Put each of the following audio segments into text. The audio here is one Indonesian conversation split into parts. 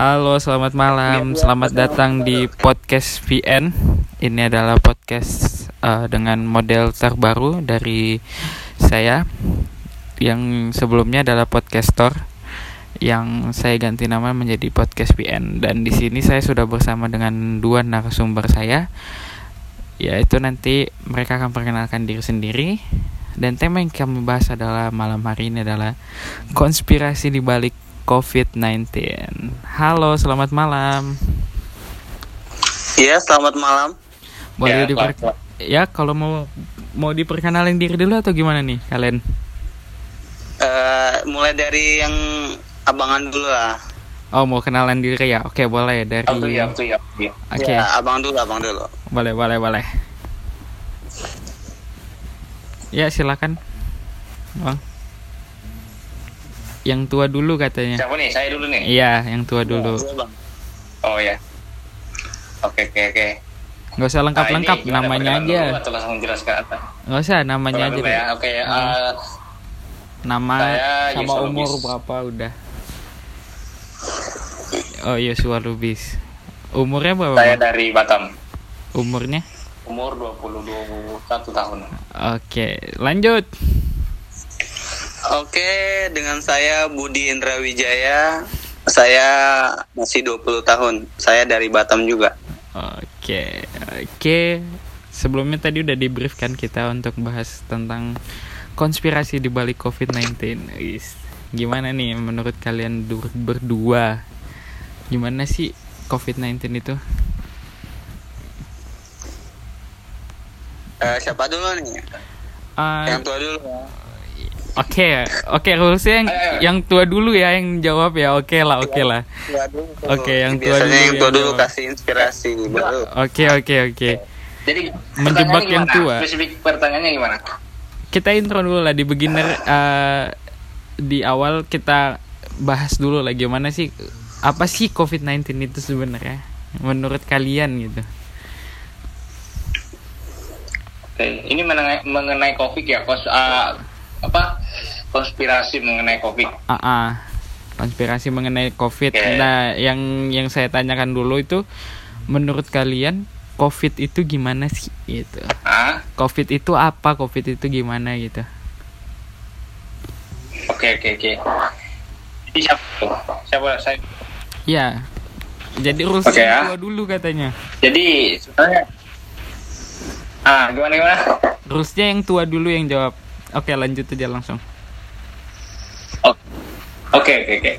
Halo, selamat malam. Selamat datang di podcast VN. Ini adalah podcast uh, dengan model terbaru dari saya yang sebelumnya adalah podcaster yang saya ganti nama menjadi podcast VN dan di sini saya sudah bersama dengan dua narasumber saya yaitu nanti mereka akan perkenalkan diri sendiri dan tema yang kami bahas adalah malam hari ini adalah konspirasi di balik COVID-19. Halo, selamat malam. Iya, selamat malam. Boleh ya, diper ya kalau mau mau diperkenalin diri dulu atau gimana nih kalian? Uh, mulai dari yang abangan dulu lah. Oh mau kenalan diri ya? Oke boleh dari. Oh, iya, iya, iya. Oke. Ya, abang dulu, abang dulu. Boleh, boleh, boleh. Ya silakan, bang. Yang tua dulu katanya. Siapa nih? Saya dulu nih. Iya, yang tua iya, dulu. oh ya. Oke, oke, oke. Gak usah lengkap-lengkap, nah, namanya aja. Atau langsung jelaskan apa? Gak usah, namanya aja. Ya. Oke, okay, uh, eh, nama sama umur Lubis. berapa udah. Oh iya, Yosua Lubis. Umurnya berapa? Saya dari Batam. Umurnya? Umur 21 tahun. Oke, lanjut. Oke, dengan saya Budi Indra Wijaya. Saya masih 20 tahun. Saya dari Batam juga. Oke, oke. Sebelumnya tadi udah kan kita untuk bahas tentang konspirasi di balik COVID-19. Gimana nih menurut kalian berdua? Gimana sih COVID-19 itu? Uh, siapa dulu nih? Uh, Yang tua dulu. Oke, okay, oke okay, rulesnya yang, yang tua dulu ya yang jawab ya. Oke okay lah, oke okay lah. Oke, okay, yang tua dulu. yang tua dulu kasih inspirasi Oke, oke, oke. Jadi menjebak yang tua. Spesifik pertanyaannya gimana? Kita intro dulu lah di beginner uh, di awal kita bahas dulu lah gimana sih apa sih COVID-19 itu sebenarnya menurut kalian gitu. Oke, ini mengenai, mengenai COVID ya, kos uh, apa konspirasi mengenai covid ah uh -uh. konspirasi mengenai covid yeah. nah yang yang saya tanyakan dulu itu menurut kalian covid itu gimana sih gitu ah? covid itu apa covid itu gimana gitu oke okay, oke okay, oke okay. siapa siapa saya ya jadi urus okay, ya. dulu katanya jadi sebenarnya ah gimana gimana Rusnya yang tua dulu yang jawab Oke, lanjut aja langsung. Oke, oke, oke.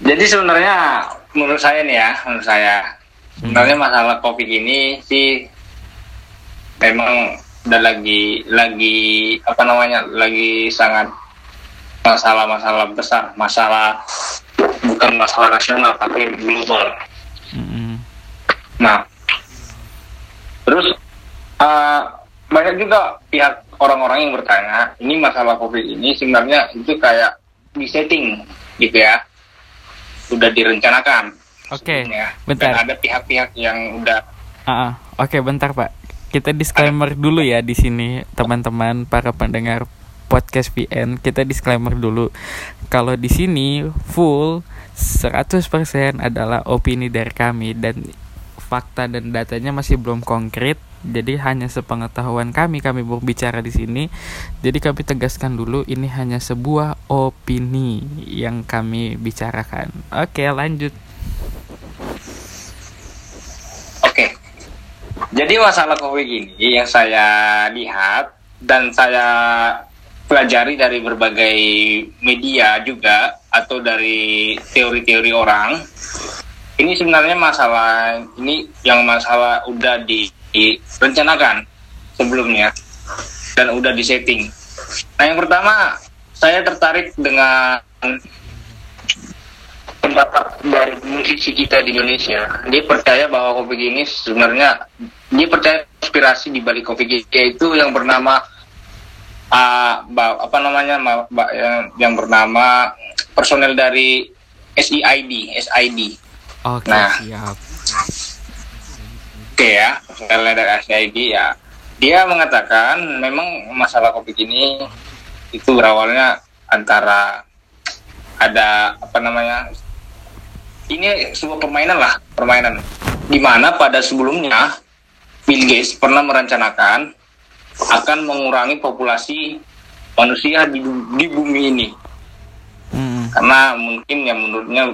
Jadi sebenarnya menurut saya nih ya, menurut saya sebenarnya hmm. masalah covid ini sih memang udah lagi lagi apa namanya lagi sangat masalah-masalah besar, masalah bukan masalah nasional tapi global. Hmm. Nah, terus uh, banyak juga pihak orang-orang yang bertanya ini masalah covid ini sebenarnya itu kayak di setting gitu ya. Udah direncanakan. Oke okay, bentar. Dan ada pihak-pihak yang udah uh -uh. oke okay, bentar pak. Kita disclaimer dulu ya di sini teman-teman para pendengar podcast VN kita disclaimer dulu. Kalau di sini full 100% adalah opini dari kami dan fakta dan datanya masih belum konkret jadi hanya sepengetahuan kami kami berbicara di sini. Jadi kami tegaskan dulu ini hanya sebuah opini yang kami bicarakan. Oke, lanjut. Oke. Jadi masalah Covid ini yang saya lihat dan saya pelajari dari berbagai media juga atau dari teori-teori orang ini sebenarnya masalah ini yang masalah udah di direncanakan sebelumnya dan udah disetting. Nah yang pertama saya tertarik dengan pendapat dari musisi kita di Indonesia. Dia percaya bahwa kopi ini sebenarnya dia percaya inspirasi di balik kopi itu yang bernama uh, apa namanya yang, yang bernama personel dari SID SID. Oke, nah, siap Oke ya, misalnya dari SID ya, dia mengatakan memang masalah COVID ini itu berawalnya antara ada apa namanya ini sebuah permainan lah, permainan. Di mana pada sebelumnya Bill Gates pernah merencanakan akan mengurangi populasi manusia di, di bumi ini. Hmm. Karena mungkin ya menurutnya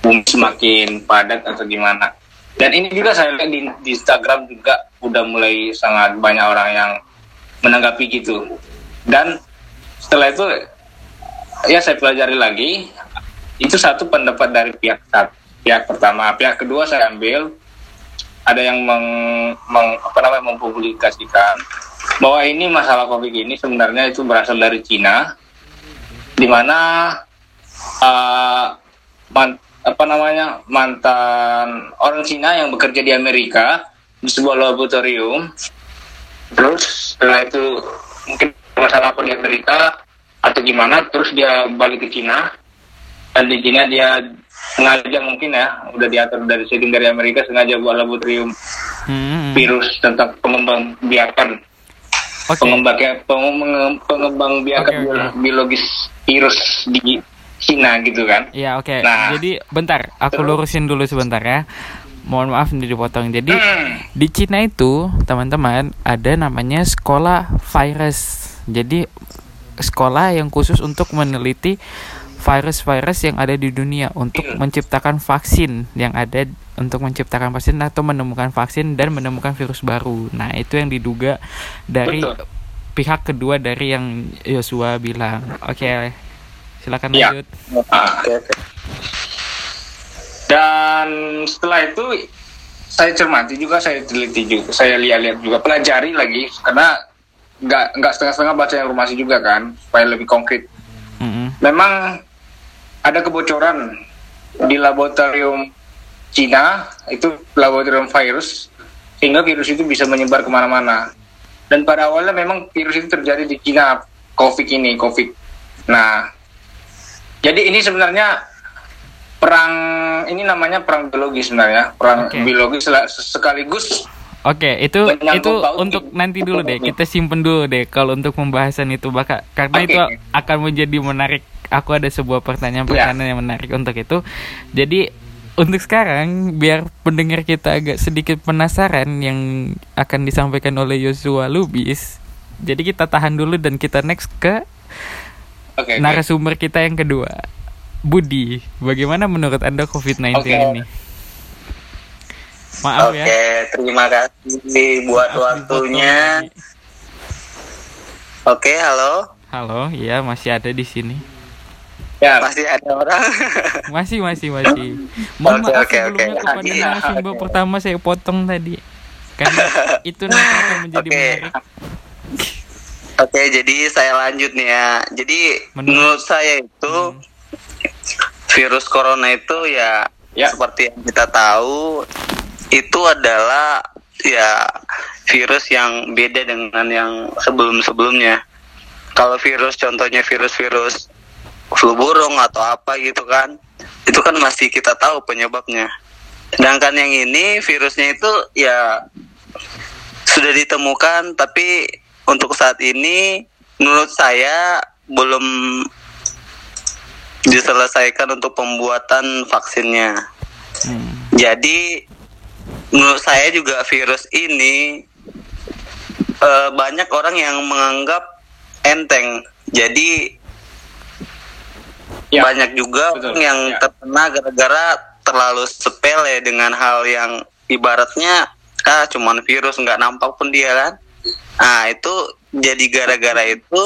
bumi semakin padat atau gimana. Dan ini juga saya lihat di, di Instagram juga udah mulai sangat banyak orang yang menanggapi gitu. Dan setelah itu ya saya pelajari lagi itu satu pendapat dari pihak pihak pertama pihak kedua saya ambil ada yang meng, meng apa namanya mempublikasikan bahwa ini masalah covid ini sebenarnya itu berasal dari Cina di mana uh, apa namanya mantan orang Cina yang bekerja di Amerika di sebuah laboratorium terus setelah itu mungkin masalah apa di Amerika atau gimana terus dia balik ke Cina dan di Cina dia sengaja mungkin ya udah diatur dari setting dari Amerika sengaja buat laboratorium Hmm. virus tentang pengembang biakan Oke. pengembang pengembang, biakan oke. biolo- biologis virus di Cina gitu kan Ya oke. Nah. Jadi bentar, aku lurusin dulu sebentar ya. Mohon maaf nih dipotong. Jadi Hmm. di Cina itu teman-teman ada namanya sekolah virus. Jadi sekolah yang khusus untuk meneliti virus-virus yang ada di dunia untuk menciptakan vaksin yang ada untuk menciptakan vaksin atau menemukan vaksin dan menemukan virus baru. Nah, itu yang diduga dari Betul. pihak kedua dari yang Yosua bilang. Oke. Silakan Iya. lanjut. Ah. Dan setelah itu saya cermati juga, saya teliti juga, saya lihat-lihat juga, pelajari lagi karena nggak nggak setengah-setengah baca informasi juga kan, supaya lebih konkret. Mm-mm. Memang ada kebocoran di laboratorium Cina itu laboratorium virus sehingga virus itu bisa menyebar ke mana-mana. Dan pada awalnya memang virus itu terjadi di Cina, COVID ini, COVID. Nah, jadi ini sebenarnya perang ini namanya perang biologi sebenarnya, perang Oke. biologi sekaligus Oke, itu itu untuk nanti dulu deh. Kita simpen dulu deh kalau untuk pembahasan itu bakal karena Oke. itu akan menjadi menarik. Aku ada sebuah pertanyaan-pertanyaan yang menarik untuk itu. Jadi untuk sekarang biar pendengar kita agak sedikit penasaran yang akan disampaikan oleh Yosua Lubis. Jadi kita tahan dulu dan kita next ke oke, oke. narasumber kita yang kedua. Budi, bagaimana menurut Anda COVID-19 Oke. ini? Maaf Oke, ya. terima kasih buat Maaf waktunya. Oke, halo. Halo, iya masih ada di sini. ya, Masih ada orang? Masih, masih, masih. Mohon Oke, maaf oke, sebelumnya oke. kepada Iya, narasumber oke. pertama saya potong tadi. Karena itu nanti akan menjadi Oke. menarik. Oke, jadi saya lanjut nih ya. Jadi Menurut- menurut, saya itu Hmm. virus corona itu ya, Ya. seperti yang kita tahu itu adalah ya virus yang beda dengan yang sebelum-sebelumnya. Kalau virus contohnya virus-virus flu burung atau apa gitu kan, itu kan masih kita tahu penyebabnya. Sedangkan yang ini virusnya itu ya sudah ditemukan tapi untuk saat ini menurut saya belum diselesaikan untuk pembuatan vaksinnya. Hmm. Jadi menurut saya juga virus ini eh, banyak orang yang menganggap enteng. Jadi Ya. banyak juga Betul. orang yang Ya. terkena gara-gara terlalu sepele dengan hal yang ibaratnya ah cuman virus nggak nampak pun dia kan. Nah itu jadi gara-gara itu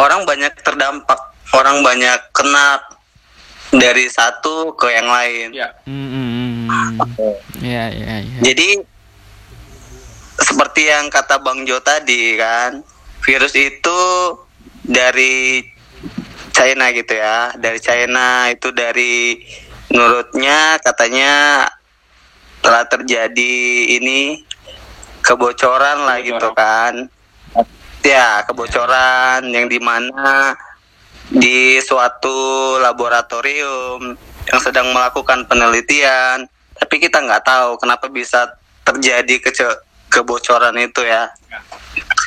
orang banyak terdampak, orang banyak kena dari satu ke yang lain. ya, Hmm, hmm, hmm. Ya, ya, ya. Jadi seperti yang kata Bang Jo tadi kan, virus itu dari China gitu ya, dari China itu dari menurutnya katanya telah terjadi ini kebocoran lah gitu kan. Ya, kebocoran yang di mana di suatu laboratorium yang sedang melakukan penelitian, tapi kita nggak tahu kenapa bisa terjadi kece- kebocoran itu ya.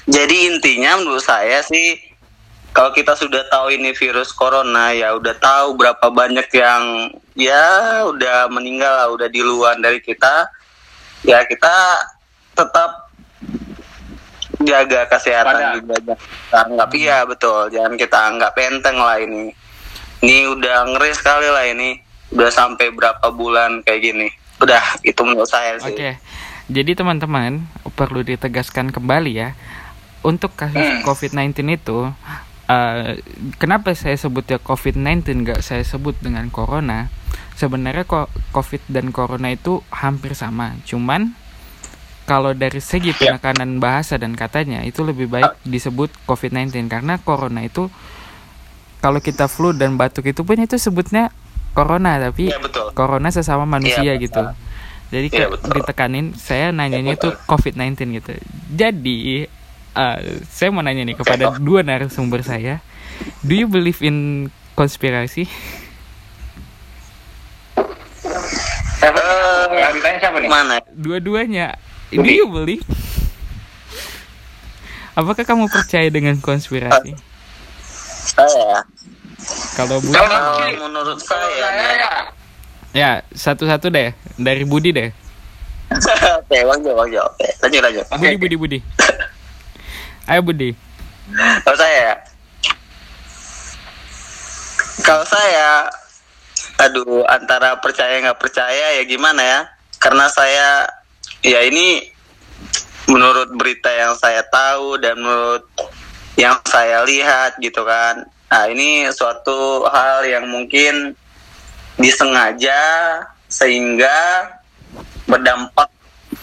Jadi intinya menurut saya sih kalau kita sudah tahu ini virus corona ya udah tahu berapa banyak yang ya udah meninggal lah, udah di luar dari kita. Ya kita tetap jaga kesehatan Pada. juga jangan kita anggap. Iya betul. Jangan kita anggap enteng lah ini. Ini udah ngeri sekali lah ini. Udah sampai berapa bulan kayak gini. Udah itu menurut saya sih. Oke. Jadi teman-teman perlu ditegaskan kembali ya. Untuk kasus Hmm. COVID-19 itu eh, kenapa saya sebutnya COVID-19 nggak saya sebut dengan corona? Sebenarnya kok COVID dan corona itu hampir sama, cuman kalau dari segi Ya. penekanan bahasa dan katanya itu lebih baik disebut COVID-19 karena corona itu kalau kita flu dan batuk itu pun itu sebutnya corona tapi Iya, betul. corona sesama manusia Iya, gitu. Jadi betul. ditekanin saya nanyanya Iya, itu COVID-19 gitu. Jadi eh, saya mau nanya nih kepada dua narasumber saya, do you believe in konspirasi? Siapa? Eh, ditanya siapa nih? mana Dua-duanya, do you believe? Apakah kamu percaya dengan konspirasi? saya Kalau Budi, Kalau menurut saya saya ya, ya satu-satu deh dari Budi deh. oke bang Jo bang Jo oke lanjut lanjut Budi. Budi, Budi. Ayo Budi. Kalau saya, kalau saya, aduh antara percaya nggak percaya ya gimana ya? Karena saya, ya ini menurut berita yang saya tahu dan menurut yang saya lihat gitu kan. Nah ini suatu hal yang mungkin disengaja sehingga berdampak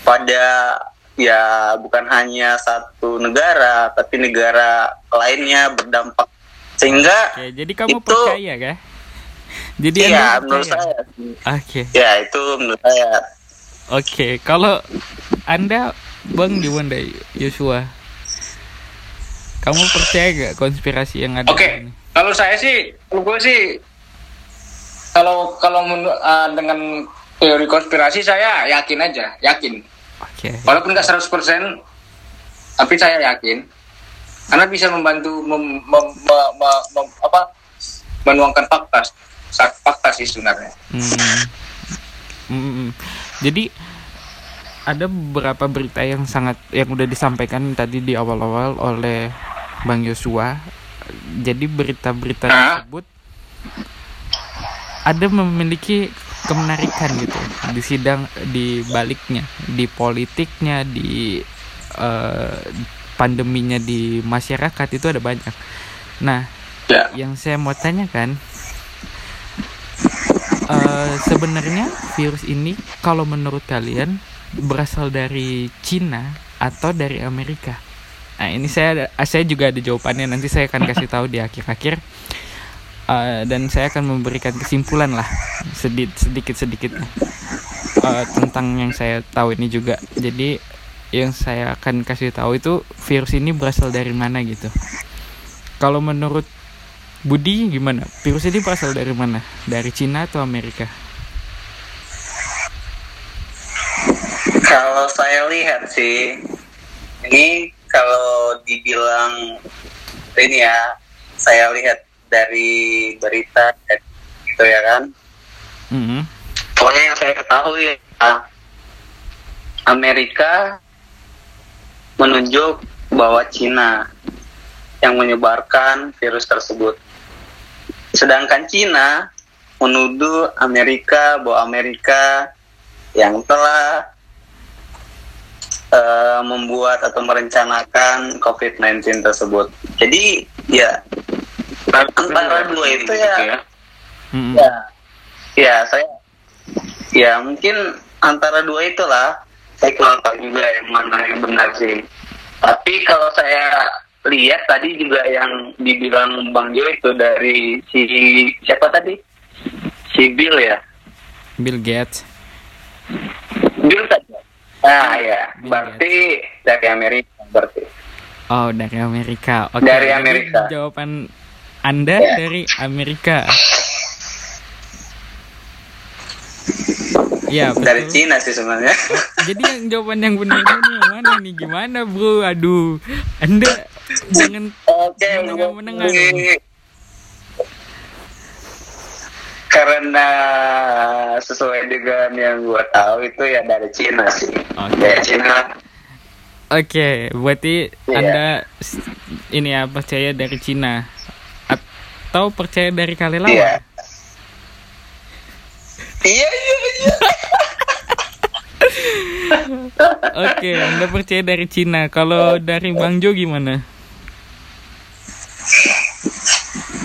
pada ya bukan hanya satu negara tapi negara lainnya berdampak sehingga Oke, jadi kamu Itu- percaya kah? Jadi ya Anda menurut saya Oke. ya itu menurut saya Oke, kalau Anda Bang gimana Yosua? Kamu percaya gak konspirasi yang ada Oke, di sini? kalau saya sih, kalau gue sih, kalau kalau uh, dengan teori konspirasi saya yakin aja, yakin. Oke. Walaupun nggak 100%, tapi saya yakin karena bisa membantu mem, mem- me- me- mem- apa menuangkan fakta, fakta sih sebenarnya. Hmm. Hmm. Jadi ada beberapa berita yang sangat yang udah disampaikan tadi di awal-awal oleh Bang Yosua. Jadi berita-berita tersebut ada memiliki kemenarikan gitu di sidang di baliknya, di politiknya, di eh, pandeminya di masyarakat itu ada banyak. Nah, Ya. yang saya mau tanyakan eh, sebenarnya virus ini kalau menurut kalian berasal dari Cina atau dari Amerika? Nah ini saya ada, saya juga ada jawabannya nanti saya akan kasih tahu di akhir-akhir Eh, dan saya akan memberikan kesimpulan lah sedikit sedikit sedikit tentang yang saya tahu ini juga. Jadi yang saya akan kasih tahu itu virus ini berasal dari mana gitu. Kalau menurut Budi gimana? Virus ini berasal dari mana? Dari Cina atau Amerika? kalau saya lihat sih ini kalau dibilang ini ya saya lihat dari berita gitu ya kan Mm-mm. pokoknya yang saya ketahui ya, Amerika menunjuk bahwa Cina yang menyebarkan virus tersebut. Sedangkan Cina menuduh Amerika bahwa Amerika yang telah eh, membuat atau merencanakan COVID-19 tersebut. Jadi ya antara dua itu ya Mm-mm. Ya, ya saya, ya mungkin antara dua itulah. Saya kurang tahu juga yang mana yang benar sih. Tapi kalau saya lihat tadi juga yang dibilang Bang Jo itu dari si siapa tadi? Si Bill ya. Bill Gates. Bill tadi. Ah ya, Bill berarti dari Amerika berarti. Oh dari Amerika. Oke. Dari jadi Amerika. Jawaban Anda Ya. dari Amerika. Ya betul. Dari Cina sih sebenarnya. Jadi yang jawaban yang benar ini yang mana nih? Gimana bro? Aduh, Anda jangan menengah-menengah jadi dong. karena sesuai dengan yang gua tahu itu ya dari Cina sih. Oke. Dari Cina. Oke, berarti Iya. Anda ini ya percaya dari Cina atau percaya dari Kalelawa? Iya. Iya iya iya. Oke, Anda percaya dari Cina. Kalau dari Bang Jo gimana?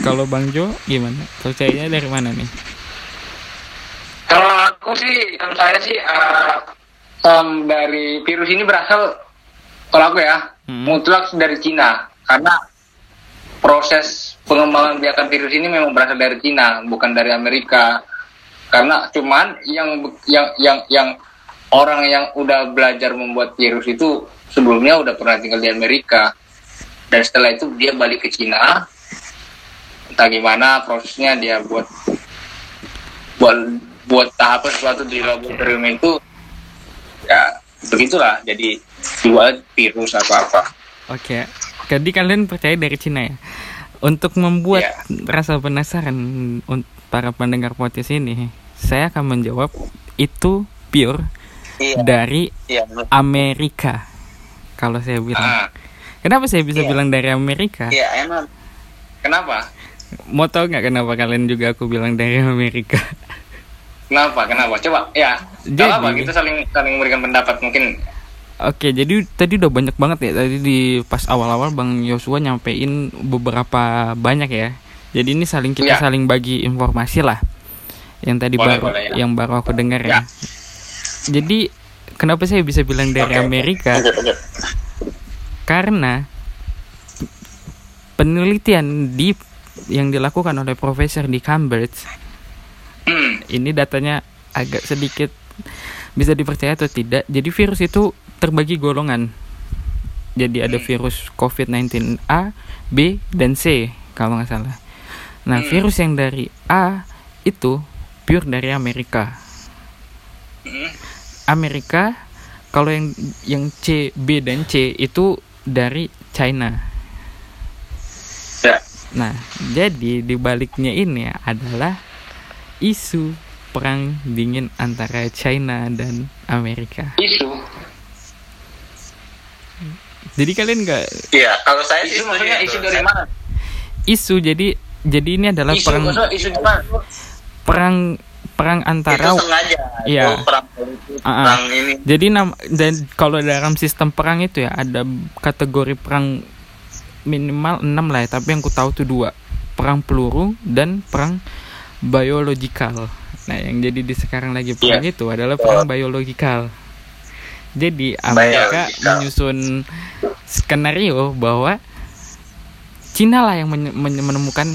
Kalau Bang Jo gimana? Percayanya dari mana nih? Kalau aku sih, kalau saya sih uh, um, dari virus ini berasal, kalau aku ya, Hmm. mutlak dari Cina. Karena proses pengembangan biakan virus ini memang berasal dari Cina, bukan dari Amerika. Karena cuman yang yang yang yang orang yang udah belajar membuat virus itu sebelumnya udah pernah tinggal di Amerika. Dan setelah itu dia balik ke Cina. Entah gimana prosesnya dia buat buat buat tahapan sesuatu di laboratorium itu ya begitulah jadi dua virus apa apa Oke, jadi kalian percaya dari Cina ya? Untuk membuat Iya. rasa penasaran para pendengar podcast ini, saya akan menjawab itu pure Iya. dari Iya. Amerika. Kalau saya bilang, ah, kenapa saya bisa Iya. bilang dari Amerika? Iya emang. kenapa Mau tahu nggak kenapa kalian juga aku bilang dari Amerika? kenapa kenapa coba ya Jadi- apa kita saling saling memberikan pendapat mungkin Oke, jadi tadi udah banyak banget ya tadi di pas awal-awal Bang Yosua nyampein beberapa banyak ya. Jadi ini saling kita Iya. saling bagi informasi lah. Yang tadi Boleh, baru boleh, ya. yang baru aku dengar ya. Ya. Jadi kenapa saya bisa bilang dari oke. Amerika? Karena penelitian di yang dilakukan oleh profesor di Cambridge hmm, ini datanya agak sedikit bisa dipercaya atau tidak. Jadi virus itu terbagi golongan. Jadi ada virus COVID-19 A, B, dan C kalau nggak salah. Nah, Hmm. virus yang dari A itu pure dari Amerika. hmm, Amerika kalau yang yang C, B, dan C itu dari China. ya Nah, jadi di baliknya ini adalah isu perang dingin antara China dan Amerika. isu Jadi kalian nggak Iya. Kalau saya sih isu setuju maksudnya itu. isu dari mana isu jadi jadi ini adalah isu perang isu di mana perang perang antara Itu sengaja. Iya. Itu perang politik, Ah, ah. perang ini. jadi nam dan kalau dalam sistem perang itu ya ada kategori perang minimal 6 lah ya, tapi yang ku tahu tuh dua perang peluru dan perang biologikal nah yang jadi di sekarang lagi perang Iya. itu adalah perang biologikal jadi Amerika Biologikal. menyusun skenario bahwa Cina lah yang menye- menemukan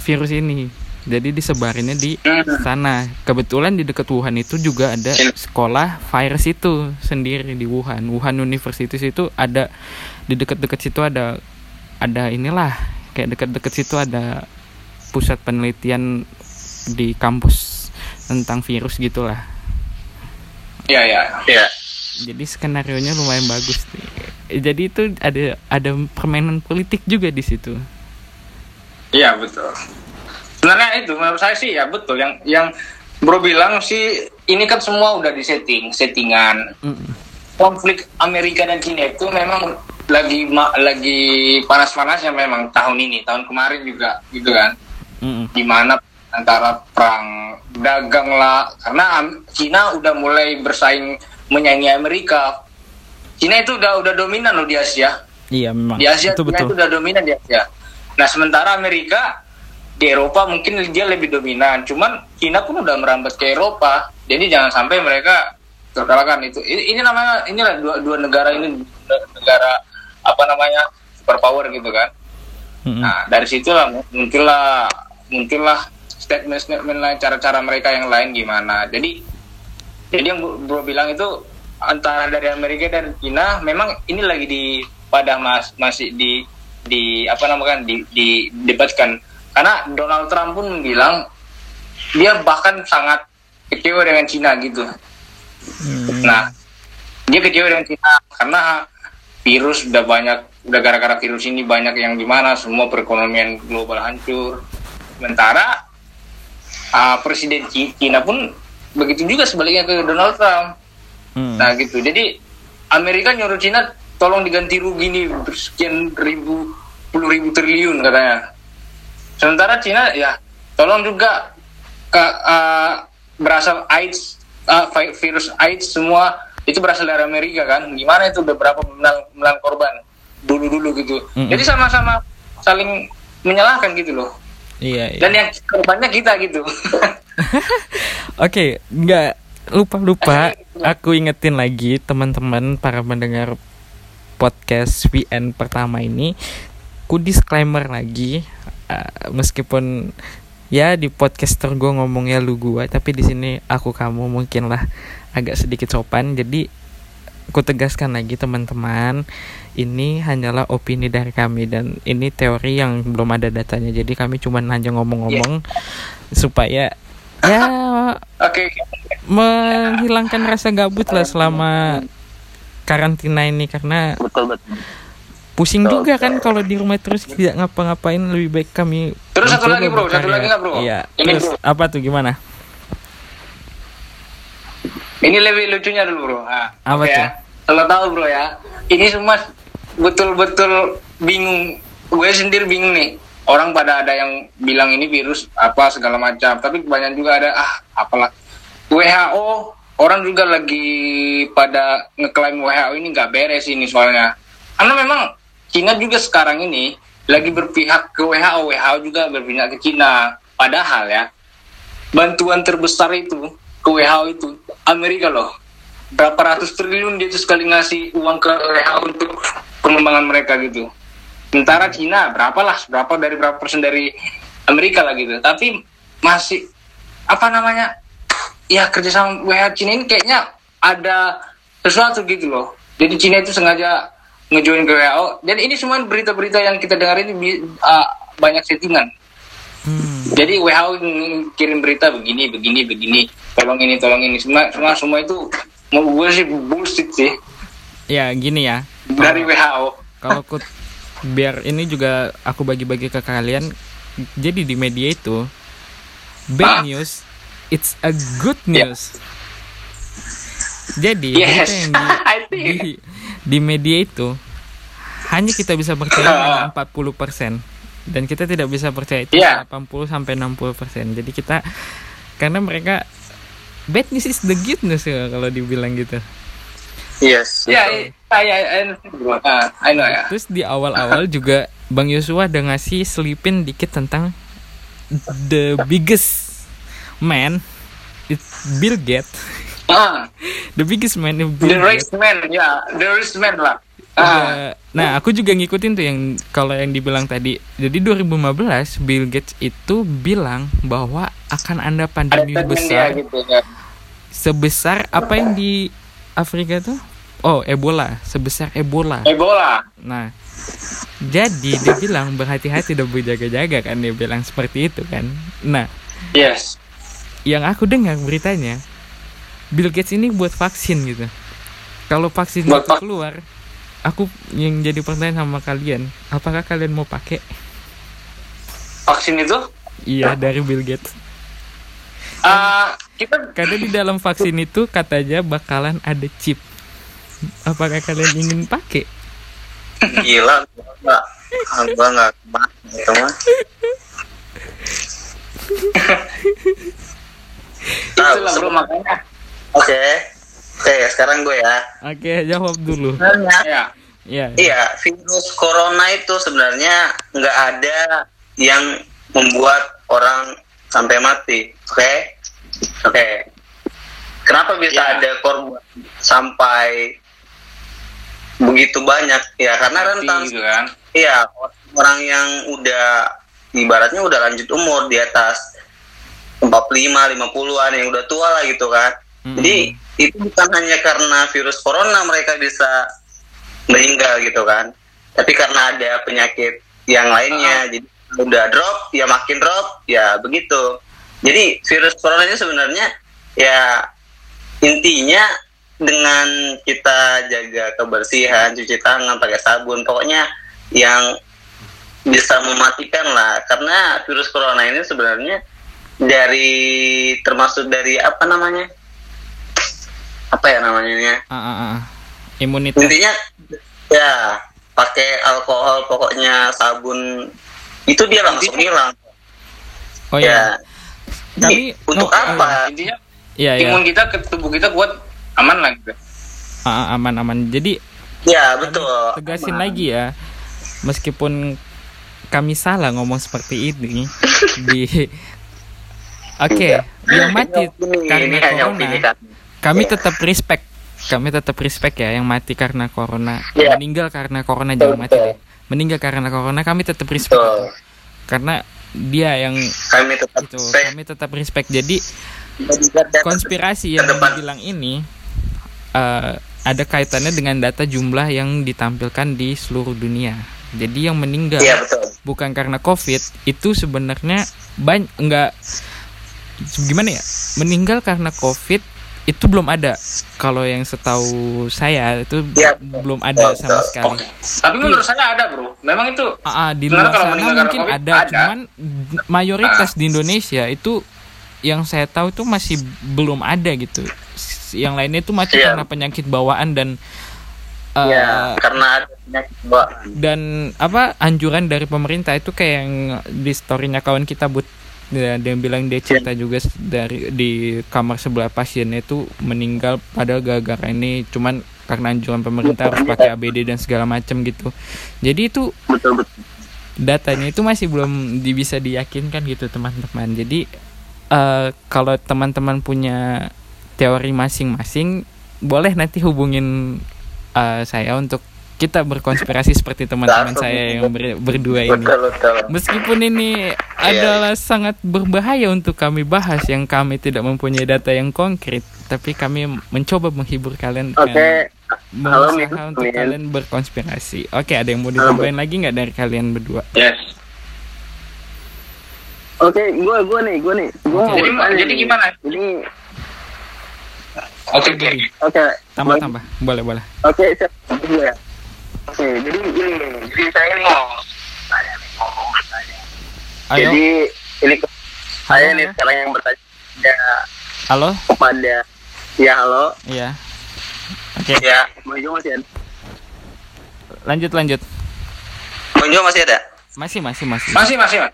virus ini jadi disebarinnya di Hmm. sana kebetulan di dekat Wuhan itu juga ada Cina. sekolah virus itu sendiri di Wuhan Wuhan University itu ada di dekat-dekat situ ada ada inilah kayak dekat-dekat situ ada pusat penelitian di kampus tentang virus gitulah ya ya Iya. jadi skenario nya lumayan bagus nih. jadi itu ada ada permainan politik juga di situ Iya betul. Sebenarnya itu menurut saya sih ya betul yang yang Bro bilang sih ini kan semua udah disetting, settingan. Mm-mm. Konflik Amerika dan Cina itu memang lagi ma- lagi panas-panasnya memang tahun ini, tahun kemarin juga gitu kan. Mm-mm. Di mana antara perang dagang lah karena Cina udah mulai bersaing menyaingi Amerika. Cina itu udah udah dominan loh di Asia iya memang di Asia itu Cina betul itu udah dominan di Asia. Nah sementara Amerika di Eropa mungkin dia lebih dominan. Cuman Cina pun udah merambat ke Eropa. Jadi jangan sampai mereka terkalahkan itu. Ini, ini namanya inilah dua, dua negara ini negara apa namanya superpower gitu kan. Mm-mm. Nah dari situlah muncullah muncullah statement-statement lain cara-cara mereka yang lain gimana. Jadi jadi yang bro, bro bilang itu antara dari Amerika dan Cina memang ini lagi di pada mas masih di di apa namanya di, di debatkan karena Donald Trump pun bilang dia bahkan sangat kecewa dengan Cina gitu. Hmm. Nah, dia kecewa dengan Cina karena virus udah banyak udah gara-gara virus ini banyak yang gimana semua perekonomian global hancur. Sementara uh, presiden Cina pun begitu juga sebaliknya ke Donald Trump. Hmm. nah gitu. Jadi Amerika nyuruh Cina tolong diganti rugi nih sekian ribu puluh ribu triliun katanya. Sementara Cina ya tolong juga ke uh, berasal AIDS uh, vi- virus AIDS semua itu berasal dari Amerika kan gimana itu udah berapa menelan, menelan korban dulu dulu gitu Mm-mm. jadi sama-sama saling menyalahkan gitu loh Iya, iya. dan yang korbannya kita gitu Oke, nggak lupa lupa. Aku ingetin lagi teman-teman para pendengar podcast VN pertama ini. Ku disclaimer lagi, eh, meskipun ya di podcaster gue ngomongnya lu gua, tapi di sini aku kamu mungkin lah agak sedikit sopan. Jadi ku tegaskan lagi teman-teman, ini hanyalah opini dari kami dan ini teori yang belum ada datanya. Jadi kami cuma hanya ngomong-ngomong supaya ya oke menghilangkan rasa gabut lah selama karantina ini karena betul betul pusing Betul, juga kan kalau di rumah terus tidak ngapa-ngapain lebih baik kami Terus satu lagi, bro. Satu lagi nggak, bro? iya Ini, terus bro. apa tuh gimana Ini lebih lucunya dulu bro. Nah, Apa ya. Kalau tahu bro ya, ini semua betul-betul bingung. Gue sendiri bingung nih. Orang pada ada yang bilang ini virus apa segala macam, tapi banyak juga ada ah apalah. WHO orang juga lagi pada ngeklaim WHO ini nggak beres ini soalnya. Karena memang Cina juga sekarang ini lagi berpihak ke WHO, WHO juga berpihak ke Cina. Padahal ya, bantuan terbesar itu ke WHO itu Amerika loh. Berapa ratus triliun dia tuh sekali ngasih uang ke WHO untuk pengembangan mereka gitu. Sementara Cina berapa lah berapa dari berapa persen dari Amerika lah gitu. Tapi masih apa namanya ya kerjasama WHO Cina ini kayaknya ada sesuatu gitu loh. Jadi Cina itu sengaja ngejoin ke WHO dan ini semua berita-berita yang kita dengar ini ah, banyak settingan. Hmm. Jadi WHO kirim berita begini, begini, begini, tolong ini, tolong ini, semua, semua, semua itu mau gue sih bullshit sih. Ya gini ya. Dari WHO. kalau aku biar ini juga aku bagi-bagi ke kalian jadi di media itu bad Ah. news it's a good news. Jadi Yes, di, di, di media itu hanya kita bisa percaya hanya 40% dan kita tidak bisa percaya itu Iya. 80 sampai 60%. Jadi kita karena mereka bad news is the good news ya kalau dibilang gitu. yes Ya, I, I, I, ah, I know ya. Terus di awal-awal juga Bang Yosua ada ngasih selipin dikit tentang the biggest man it's Bill Gates. Ah, The biggest man the Bill Gates. rich man, ya, the rich man lah. Ah, Udah- nah, aku juga ngikutin tuh yang kalau yang dibilang tadi. Jadi 2015 Bill Gates itu bilang bahwa akan ada ada pandemi dia besar gitu ya. sebesar apa yang di Afrika tuh? Oh, Ebola, sebesar Ebola. Ebola. Nah, jadi dia bilang berhati-hati dan berjaga-jaga kan dia bilang seperti itu kan. Nah, Yes. yang aku dengar beritanya Bill Gates ini buat vaksin gitu. Kalau vaksin Buat itu keluar, aku yang jadi pertanyaan sama kalian, apakah kalian mau pakai? Vaksin itu? Iya dari Bill Gates. Ah, kita Karena di dalam vaksin itu katanya bakalan ada chip. Apakah kalian ingin pakai? gila gua nggak ah, gua nggak ke mana itu mah itulah bro makanya. oke oke sekarang gue ya Oke, jawab dulu. Ya. Ya. Iya, virus corona itu sebenarnya nggak ada yang membuat orang sampai mati. Oke, oke. Kenapa bisa Iya. ada korban sampai begitu banyak? Ya karena rentan. Gitu kan. Iya, orang yang udah ibaratnya udah lanjut umur di atas 45, 50-an yang udah tua lah gitu kan. Mm-mm. Jadi itu bukan hanya karena virus corona mereka bisa meninggal gitu kan. Tapi karena ada penyakit yang lainnya, jadi udah drop, ya makin drop, ya begitu. Jadi virus corona ini sebenarnya ya intinya dengan kita jaga kebersihan, cuci tangan, pakai sabun, pokoknya yang bisa mematikan lah. Karena virus corona ini sebenarnya dari termasuk dari apa namanya? Apa ya namanya? Ah, ah, ah. Imunitas. Intinya ya pakai alkohol, pokoknya sabun itu dia langsung hilang. Oh ya. ya. Kami untuk no, apa? intinya Iya ya. imun kita ke tubuh kita kuat aman lah gitu Ah, ah, aman aman. Jadi Ya betul. tegasin Aman. lagi ya. Meskipun kami salah ngomong seperti ini di Oke, yang mati Ini- karena ini hanya corona. Kami. Tetap respect. Kami tetap respect ya yang mati karena corona. Iya. Meninggal karena corona jangan mati deh. Meninggal karena corona kami tetap respect. Betul. Karena dia yang Kami tetap itu respect. kami tetap respect. Jadi konspirasi yang dibilang ini eh, ada kaitannya dengan data jumlah yang ditampilkan di seluruh dunia. Jadi yang meninggal Iya betul. bukan karena covid itu sebenarnya banyak enggak gimana ya meninggal karena covid itu belum ada kalau yang setahu saya itu Iya, belum ada sama betul. sekali oke tapi menurut saya ada bro memang itu Ah, ah, di luar kalau sana mungkin COVID, ada, ada. Cuman mayoritas di Indonesia itu yang saya tahu itu masih belum ada gitu. Yang lainnya itu mati Iya. karena penyakit bawaan dan karena ada penyakit bawaan. dan apa anjuran dari pemerintah itu kayak yang di storynya kawan kita but ya, dia bilang dia cerita juga dari di kamar sebelah pasiennya itu meninggal padahal gara-gara ini cuman karena anjuran pemerintah harus pakai ABD dan segala macam gitu. Jadi itu datanya itu masih belum bisa diyakinkan gitu teman-teman. Jadi eh, kalau teman-teman punya teori masing-masing, boleh nanti hubungin eh, saya untuk kita berkonspirasi seperti teman-teman saya yang ber- berdua ini. Betul betul. Meskipun ini Iya. adalah sangat berbahaya untuk kami bahas yang kami tidak mempunyai data yang konkret, tapi kami mencoba menghibur kalian Oke. dan Halo, berusaha untuk Min. kalian berkonspirasi. Oke, ada yang mau ditambahin lagi nggak dari kalian berdua? yes Oke, gua gua nih, gua nih. Gua Oke. Jadi- jadi nih. gimana? Ini oke oke oke. Tambah tambah, boleh boleh. Oke, siap. Iya. Oke, jadi ini, jadi saya ini mau Ayo, Jadi ini saya nih sekarang yang bertanya ya, halo, kepada ya halo. Iya. Oke, ya Mojo masih ada lanjut lanjut. Mojo masih ada Masih masih masih. masih masih mas.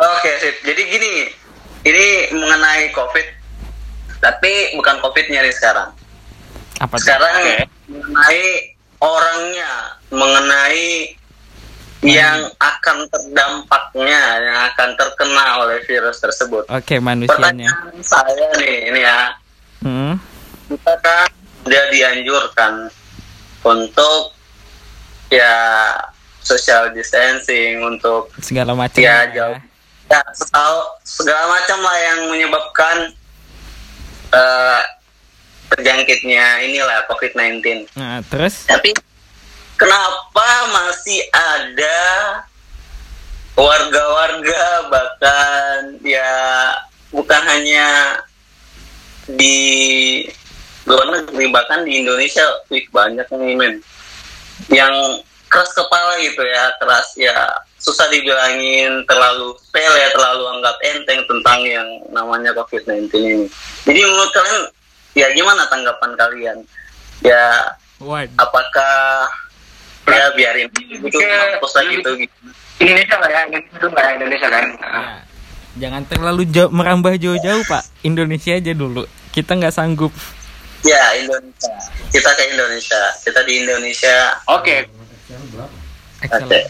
Oke sip. Jadi gini ini mengenai covid tapi bukan covidnya nih sekarang. Apa sekarang Oke. mengenai orangnya mengenai yang akan terdampaknya yang akan terkena oleh virus tersebut Oke, manusianya. pertanyaan saya nih ini ya Hmm. kita kan sudah dianjurkan untuk ya social distancing untuk Segala macam. ya ya. jauh ya segala macam lah yang menyebabkan eh terjangkitnya inilah COVID-19 Nah, terus? Tapi kenapa masih ada warga-warga bahkan ya bukan hanya di luar negeri bahkan di Indonesia wih, banyak nih men. Yang keras kepala gitu ya keras ya. Susah dibilangin terlalu sepele terlalu anggap enteng tentang yang namanya COVID-19 ini. Jadi menurut kalian ya gimana tanggapan kalian ya Waduh. apakah ya biarin gitu Ke- mampus lah gitu Indonesia lah ya Indonesia itu nggak ya, Indonesia kan Ya, jangan terlalu jauh merambah jauh-jauh, Pak. Indonesia aja dulu. Kita nggak sanggup. ya Indonesia kita ke Indonesia kita di Indonesia oke oke Excellent.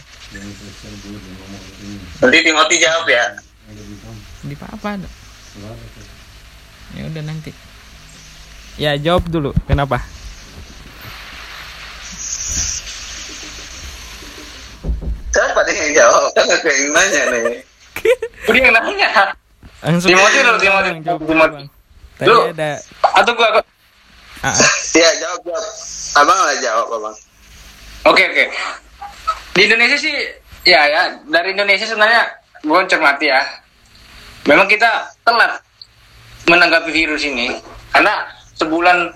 nanti Timothy jawab ya Di apa ada? Ya udah nanti. Ya jawab dulu. Kenapa? siapa nih yang jawab kan aku yang nanya nih Udah yang nanya Langsung. Timothy dulu, Timothy. Timothy. Tadi Dulu. ada. atau gua Ah, ya jawab jawab abang lah jawab abang oke oke di Indonesia sih ya ya dari Indonesia sebenarnya gua cermati ya memang kita telat menanggapi virus ini karena sebulan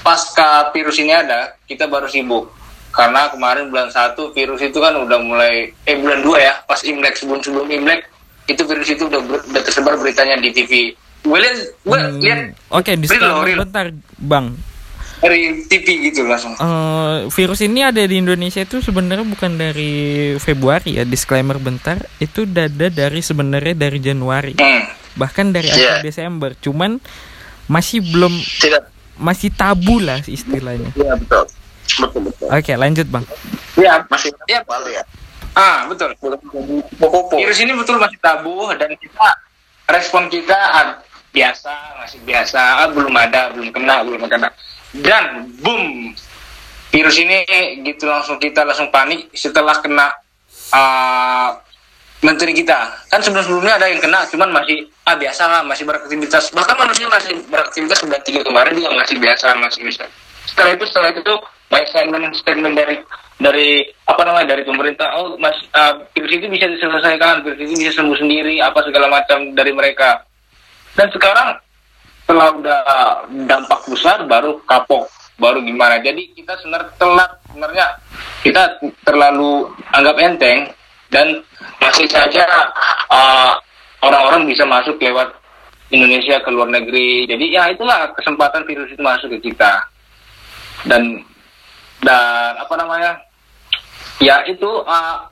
pasca virus ini ada, kita baru sibuk. Karena kemarin bulan satu virus itu kan udah mulai eh bulan 2 ya, pas Imlek sebelum sebelum Imlek itu virus itu udah, udah tersebar beritanya di TV. Gue lihat, gue Hmm, lihat Oke, loh, disclaimer bentar, Bang. dari TV gitu langsung. Eh, virus ini ada di Indonesia itu sebenarnya bukan dari Februari ya, disclaimer bentar. Itu udah ada dari sebenarnya dari Januari. Hmm. Bahkan dari akhir Desember. Cuman masih belum Tidak. masih tabu lah istilahnya. Iya betul. Betul betul. Oke, lanjut, Bang. Iya, Masih Iya. Ya. Ah, betul. Popo. Virus ini betul masih tabu dan kita respon kita ah, biasa, masih biasa, ah, belum ada, belum kena, belum kena. Dan boom, virus ini gitu langsung kita langsung panik setelah kena ah, menteri kita. Kan sebelum-sebelumnya ada yang kena, cuman masih ah biasa lah, masih beraktivitas. Bahkan manusia masih beraktivitas bulan tiga kemarin juga masih biasa, masih bisa. Setelah itu, setelah itu tuh banyak statement statement dari dari apa namanya dari pemerintah oh mas ah, virus itu bisa diselesaikan virus itu bisa sembuh sendiri apa segala macam dari mereka dan sekarang setelah udah dampak besar baru kapok baru gimana jadi kita sebenarnya telat sebenarnya kita terlalu anggap enteng dan masih saja uh, orang-orang bisa masuk lewat Indonesia ke luar negeri jadi ya itulah kesempatan virus itu masuk ke kita dan dan apa namanya ya itu uh,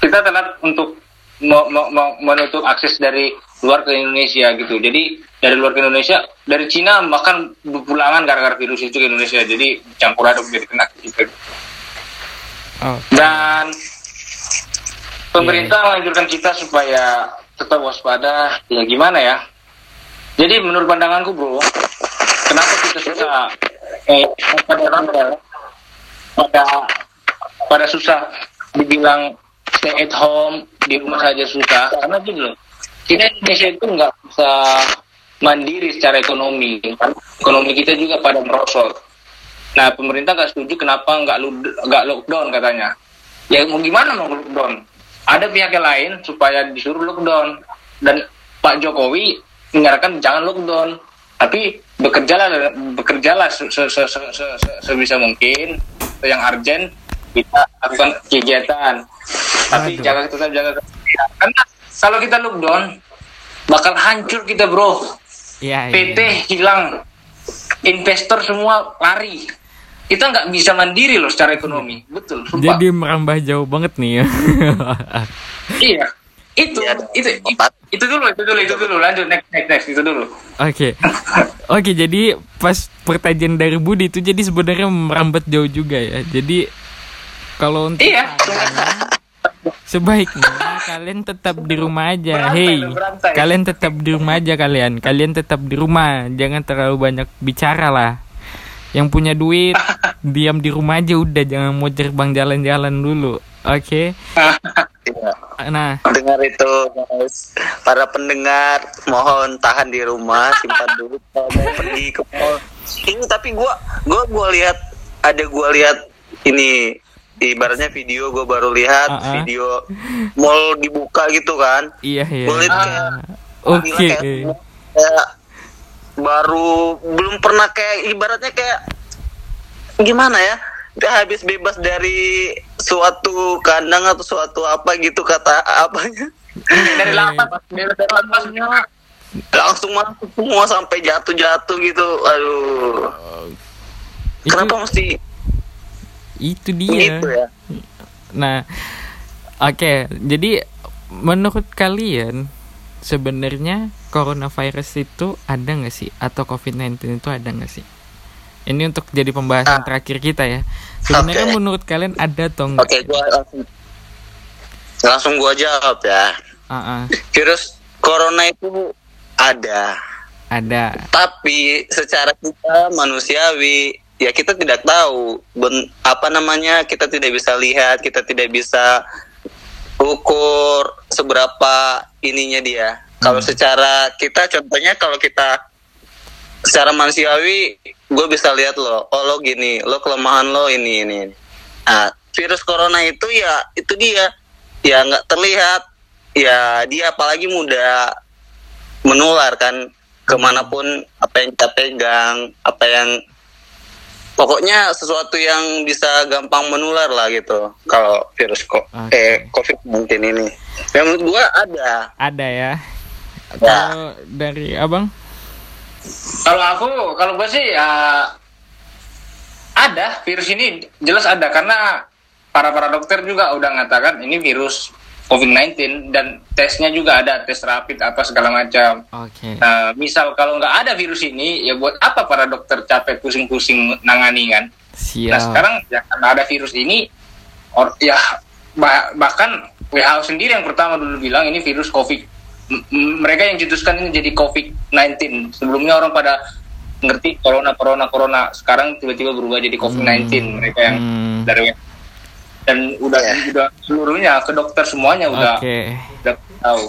kita telat untuk me- me- me- menutup akses dari luar ke Indonesia gitu. Jadi dari luar ke Indonesia, dari Cina bahkan berpulangan gara-gara virus itu ke Indonesia. Jadi campur aduk jadi kena gitu. Oh, Dan pemerintah menganjurkan kita supaya tetap waspada. Ya gimana ya? Jadi menurut pandanganku bro, kenapa kita suka eh pada pada pada susah dibilang stay at home di rumah saja susah. Karena gini loh kita Indonesia itu nggak bisa mandiri secara ekonomi. Ekonomi kita juga pada merosot. Nah pemerintah nggak setuju kenapa nggak nggak lockdown katanya. Ya mau gimana mau lockdown ada pihak yang lain supaya disuruh lockdown. Dan Pak Jokowi menyarankan jangan lockdown. Tapi bekerjalah bekerjalah se- se- se- se- se- se- sebisa mungkin. Yang urgent kita lakukan kegiatan. Tapi Aduh. jaga tetap jaga karena kalau kita lockdown bakal hancur kita bro. Iya, iya. PT hilang. Investor semua lari kita nggak bisa mandiri loh secara ekonomi betul sumpah. Jadi merambah jauh banget nih ya. iya itu Iya, itu itu, itu dulu itu dulu itu dulu lanjut next next next itu dulu Oke. Oke, jadi pas pertanyaan dari Budi itu jadi sebenarnya merambat jauh juga ya. Jadi kalau untuk iya sebaiknya kalian tetap di rumah aja. Berantai, Hey, berantai. kalian tetap di rumah aja kalian. Kalian tetap di rumah, jangan terlalu banyak bicara lah. Yang punya duit diam di rumah aja udah, jangan mau terbang jalan-jalan dulu. Oke. Iya. Nah, Dengar itu guys. Para pendengar mohon tahan di rumah, simpan dulu kalau mau pergi ke mall. Ini tapi gua gua gua lihat ada gua lihat ini ibaratnya video gua baru lihat Ah, ah. video mall dibuka gitu kan. iya ya. Lihat kayak Oke. gila, kayak- kayak baru belum pernah kayak ibaratnya kayak gimana ya dia habis bebas dari suatu kandang atau suatu apa gitu kata apanya. Dari lapas dari lapasnya langsung masuk semua sampai jatuh-jatuh gitu aduh. Itu, kenapa mesti itu dia. gitu ya? Nah, oke, jadi menurut kalian sebenarnya coronavirus itu ada nggak sih atau COVID-19 itu ada nggak sih? Ini untuk jadi pembahasan Ah. terakhir kita ya. Sebenarnya Oke. menurut kalian ada atau enggak? oke gua langsung langsung gua jawab ya ah, virus corona itu ada ada. tapi secara kita manusiawi ya kita tidak tahu ben, apa namanya kita tidak bisa lihat kita tidak bisa ukur seberapa ininya dia kalau secara kita contohnya kalau kita secara manusiawi gue bisa lihat lo oh lo gini lo kelemahan lo ini ini, ini. Nah, virus corona itu ya itu dia ya nggak terlihat ya dia apalagi mudah menular kan ke mana pun apa yang kita pegang apa yang pokoknya sesuatu yang bisa gampang menular lah gitu kalau virus kok Oke. eh COVID-19 ini. Yang menurut gua ada. Ada ya. Ya. Kalau dari abang? Kalau aku, kalau gue sih ya ada virus ini jelas ada karena para para dokter juga udah ngatakan ini virus COVID-19 dan tesnya juga ada tes rapid apa segala macam. Oke. Nah, misal kalau nggak ada virus ini, ya buat apa para dokter capek pusing-pusing nangani kan? Siap. Nah sekarang ya karena ada virus ini, or, ya bah- bahkan WHO sendiri yang pertama dulu bilang ini virus COVID. Mereka yang cetuskan ini jadi COVID-19. Sebelumnya orang pada ngerti corona, corona, corona. Sekarang tiba-tiba berubah jadi COVID-19. Mereka yang Hmm. dari dan udah Ya. udah seluruhnya ke dokter semuanya udah Oke. udah tahu.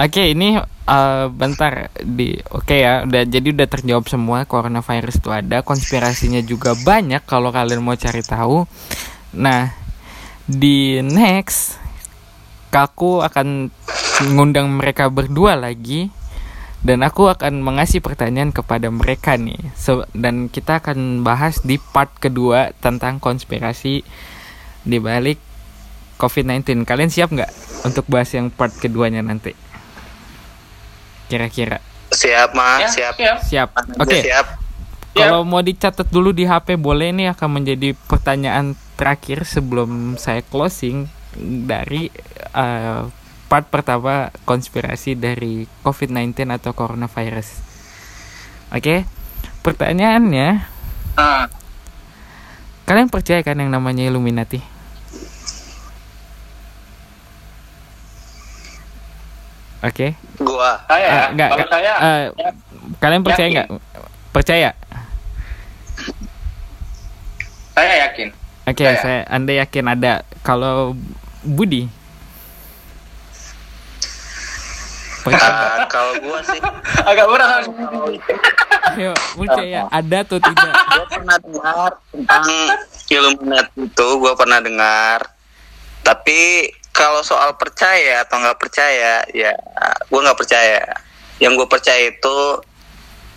Oke, ini eh, bentar di Oke ya, udah jadi udah terjawab semua coronavirus itu ada, konspirasinya juga banyak kalau kalian mau cari tahu. Nah, di next aku akan ngundang mereka berdua lagi dan aku akan mengasih pertanyaan kepada mereka nih. So, dan kita akan bahas di part kedua tentang konspirasi di balik COVID-19. Kalian siap nggak untuk bahas yang part keduanya nanti? Kira-kira. Siap, Mas. Ya, siap. siap. Siap. Oke. Siap. Kalau mau dicatat dulu di HP boleh nih akan menjadi pertanyaan terakhir sebelum saya closing dari eh, part pertama konspirasi dari COVID-19 atau coronavirus. Oke. Pertanyaannya, Nah, kalian percaya kan yang namanya Illuminati? Oke. Gua. saya ya, Ah, enggak, kalau enggak. saya Eh, ya, Kalian percaya Yakin. nggak? Percaya? saya yakin. Oke, Percaya. saya Anda yakin ada. Kalau Budi? Percaya? Ah, kalau gua sih Agak berat harus Ayo, percaya ada atau tidak? gue pernah dengar tentang Illuminati itu gue pernah dengar tapi kalau soal percaya atau nggak percaya ya gue nggak percaya yang gue percaya itu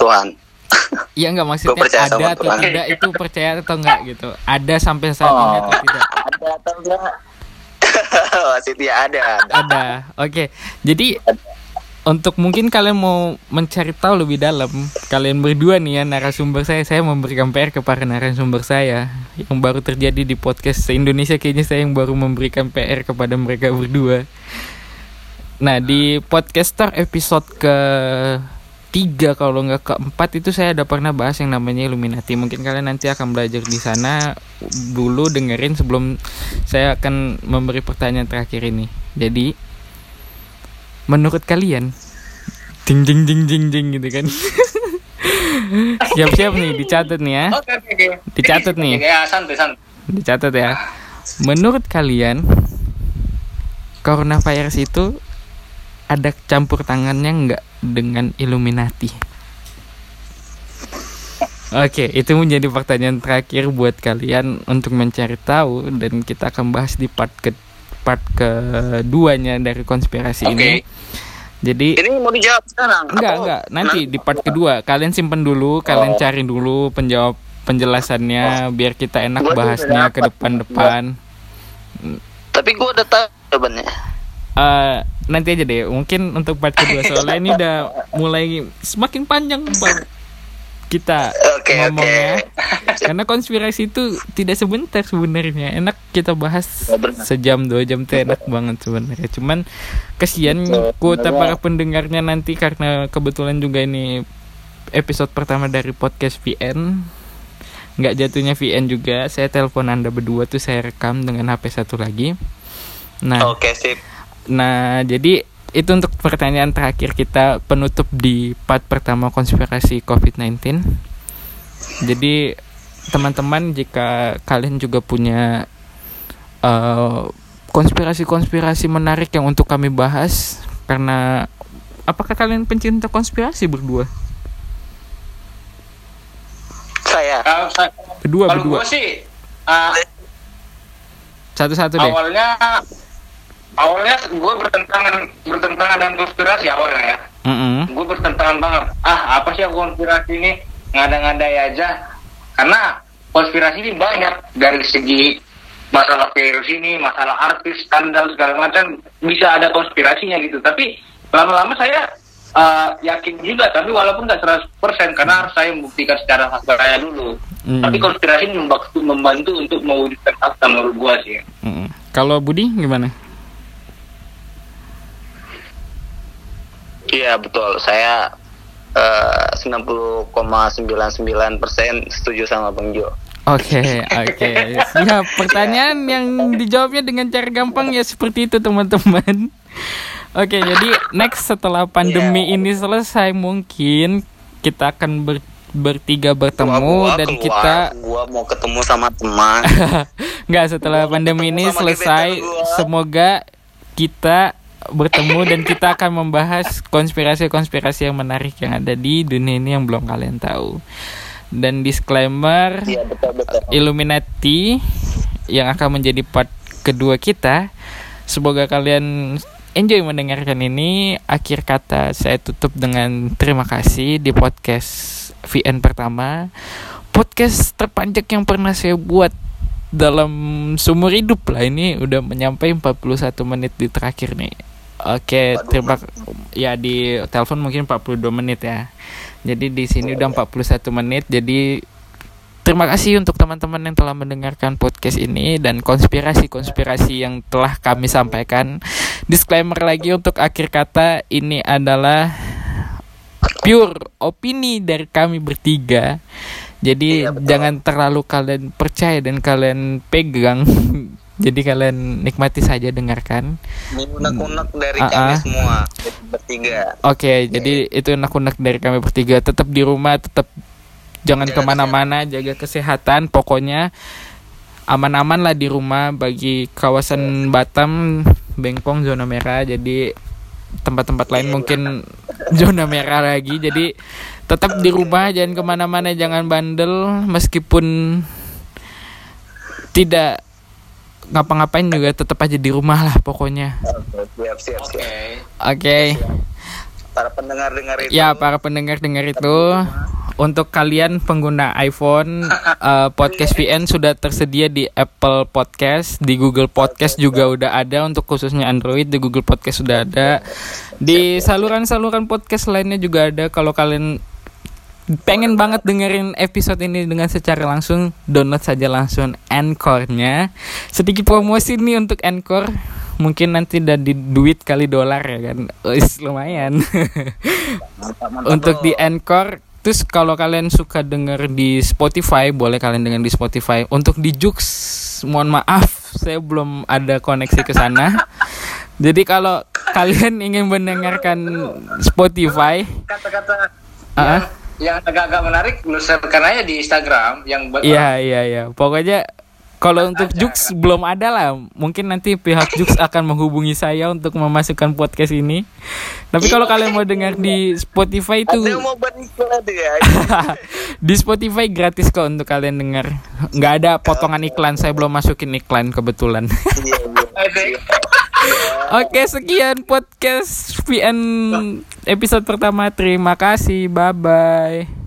Tuhan Iya nggak maksudnya percaya ada atau Tuhan. tidak itu percaya atau enggak gitu. Ada sampai saat ini atau tidak? ada atau enggak masih dia ada ada. Ada. Oke. Jadi untuk mungkin kalian mau mencari tahu lebih dalam, kalian berdua nih ya narasumber saya, saya memberikan PR kepada narasumber saya yang baru terjadi di podcast Indonesia kayaknya saya yang baru memberikan PR kepada mereka berdua. Nah di podcaster episode ke tiga kalau nggak keempat itu saya ada pernah bahas yang namanya Illuminati. Mungkin kalian nanti akan belajar di sana dulu dengerin sebelum saya akan memberi pertanyaan terakhir ini. Jadi menurut kalian ding ding ding ding ding gitu kan siap-siap nih dicatat nih ya. Dicatat nih. Ya, dicatat ya menurut kalian coronavirus itu ada campur tangannya nggak dengan Illuminati Oke, itu menjadi pertanyaan terakhir buat kalian untuk mencari tahu dan kita akan bahas di part ke part keduanya dari konspirasi Oke. ini. Jadi ini mau dijawab sekarang Enggak, enggak. Nanti di part kedua kalian simpen dulu, kalian cari dulu penjawab penjelasannya biar kita enak Gua bahasnya ke depan-depan. tapi gue udah tahu jawabannya Eh nanti aja deh, mungkin untuk part kedua soalnya ini udah mulai semakin panjang Bang. kita Oke, ngomongnya. oke. Karena konspirasi itu tidak sebentar sebenarnya. Enak kita bahas sejam dua jam tuh enak banget sebenarnya. Cuman Betul, kuota para pendengarnya nanti karena kebetulan juga ini episode pertama dari podcast VN. Nggak jatuhnya VN juga. Saya telepon Anda berdua tuh saya rekam dengan HP satu lagi. Nah, oke sip Nah, jadi itu untuk pertanyaan terakhir kita penutup di part pertama konspirasi COVID-19. Jadi teman-teman jika kalian juga punya eh, konspirasi-konspirasi menarik yang untuk kami bahas karena apakah kalian pencinta konspirasi berdua? saya Berdua, kalau berdua. gue sih uh, Satu-satu deh. awalnya awalnya gue bertentangan bertentangan dengan konspirasi awalnya ya. Mm-mm. Gue bertentangan banget. Ah apa sih konspirasi ini ngada-ngadai aja. karena konspirasi ini banyak dari segi masalah virus ini, masalah artis, skandal segala macam bisa ada konspirasinya gitu. Tapi lama-lama saya uh, yakin juga, tapi walaupun nggak 100% karena harus saya membuktikan secara fakta dulu. Hmm. Tapi konspirasi ini membantu, membantu untuk mewujudkan fakta menurut gua sih. Mm. Kalau Budi gimana? Iya betul. Saya eh, 90,99% setuju sama Bang Jo. Oke, oke. Siap. Pertanyaan yang dijawabnya dengan cara gampang ya seperti itu, teman-teman. Oke, jadi next setelah pandemi Iya. ini selesai mungkin kita akan ber- bertiga bertemu Gua- gua dan keluar, kita gua mau ketemu sama teman. nggak setelah pandemi ini selesai gua. semoga kita bertemu dan kita akan membahas konspirasi-konspirasi yang menarik yang ada di dunia ini yang belum kalian tahu. Dan disclaimer Iya betul betul. Illuminati yang akan menjadi part kedua kita. Semoga kalian enjoy mendengarkan ini. Akhir kata saya tutup dengan terima kasih di podcast VN pertama. Podcast terpanjang yang pernah saya buat dalam seumur hidup lah ini udah menyampai 41 menit di terakhir nih. Oke, terima ya di telepon mungkin 42 menit ya. Jadi di sini udah 41 menit. Jadi terima kasih untuk teman-teman yang telah mendengarkan podcast ini dan konspirasi-konspirasi yang telah kami sampaikan. Disclaimer lagi untuk akhir kata ini adalah pure opini dari kami bertiga. Jadi Iya, jangan terlalu kalian percaya dan kalian pegang. Jadi kalian nikmati saja dengarkan. Unek-unek dari Ah, kami ah. semua bertiga. Oke, jadi itu unek-unek dari kami bertiga. Tetap di rumah, tetap jangan Jaga ke mana-mana, jaga kesehatan. Pokoknya aman-aman lah di rumah bagi kawasan Batam, Bengkong zona merah. Jadi tempat-tempat lain mungkin zona merah lagi. Jadi tetap di rumah, jangan ke mana-mana, jangan bandel. Meskipun tidak ngapa-ngapain juga tetap aja di rumah lah pokoknya. Oke, siap siap Oke. siap. Oke. Para pendengar dengar itu. Ya, para pendengar dengar itu untuk kalian pengguna iPhone eh, podcast VN sudah tersedia di Apple Podcast, di Google Podcast juga udah ada untuk khususnya Android di Google Podcast sudah ada. Di saluran-saluran podcast lainnya juga ada kalau kalian pengen banget dengerin episode ini dengan secara langsung download saja langsung Anchor-nya. Sedikit promosi nih untuk Anchor. Mungkin nanti udah di duit kali dolar ya kan. Wis lumayan. Mantap, mantap, untuk di Anchor terus kalau kalian suka denger di Spotify boleh kalian denger di Spotify untuk di Jux mohon maaf saya belum ada koneksi ke sana jadi kalau kalian ingin mendengarkan Spotify Kata-kata Ah. Yang, agak-agak menarik, lu sharekan aja di Instagram yang buat iya iya iya. Pokoknya kalau untuk Jux belum ada lah. Mungkin nanti pihak Jux akan menghubungi saya untuk memasukkan podcast ini. Tapi kalau kalian mau dengar di Spotify itu ya. di Spotify gratis kok untuk kalian dengar. Nggak ada potongan iklan, saya belum masukin iklan kebetulan. Oke, sekian podcast VN episode pertama. Terima kasih. Bye bye.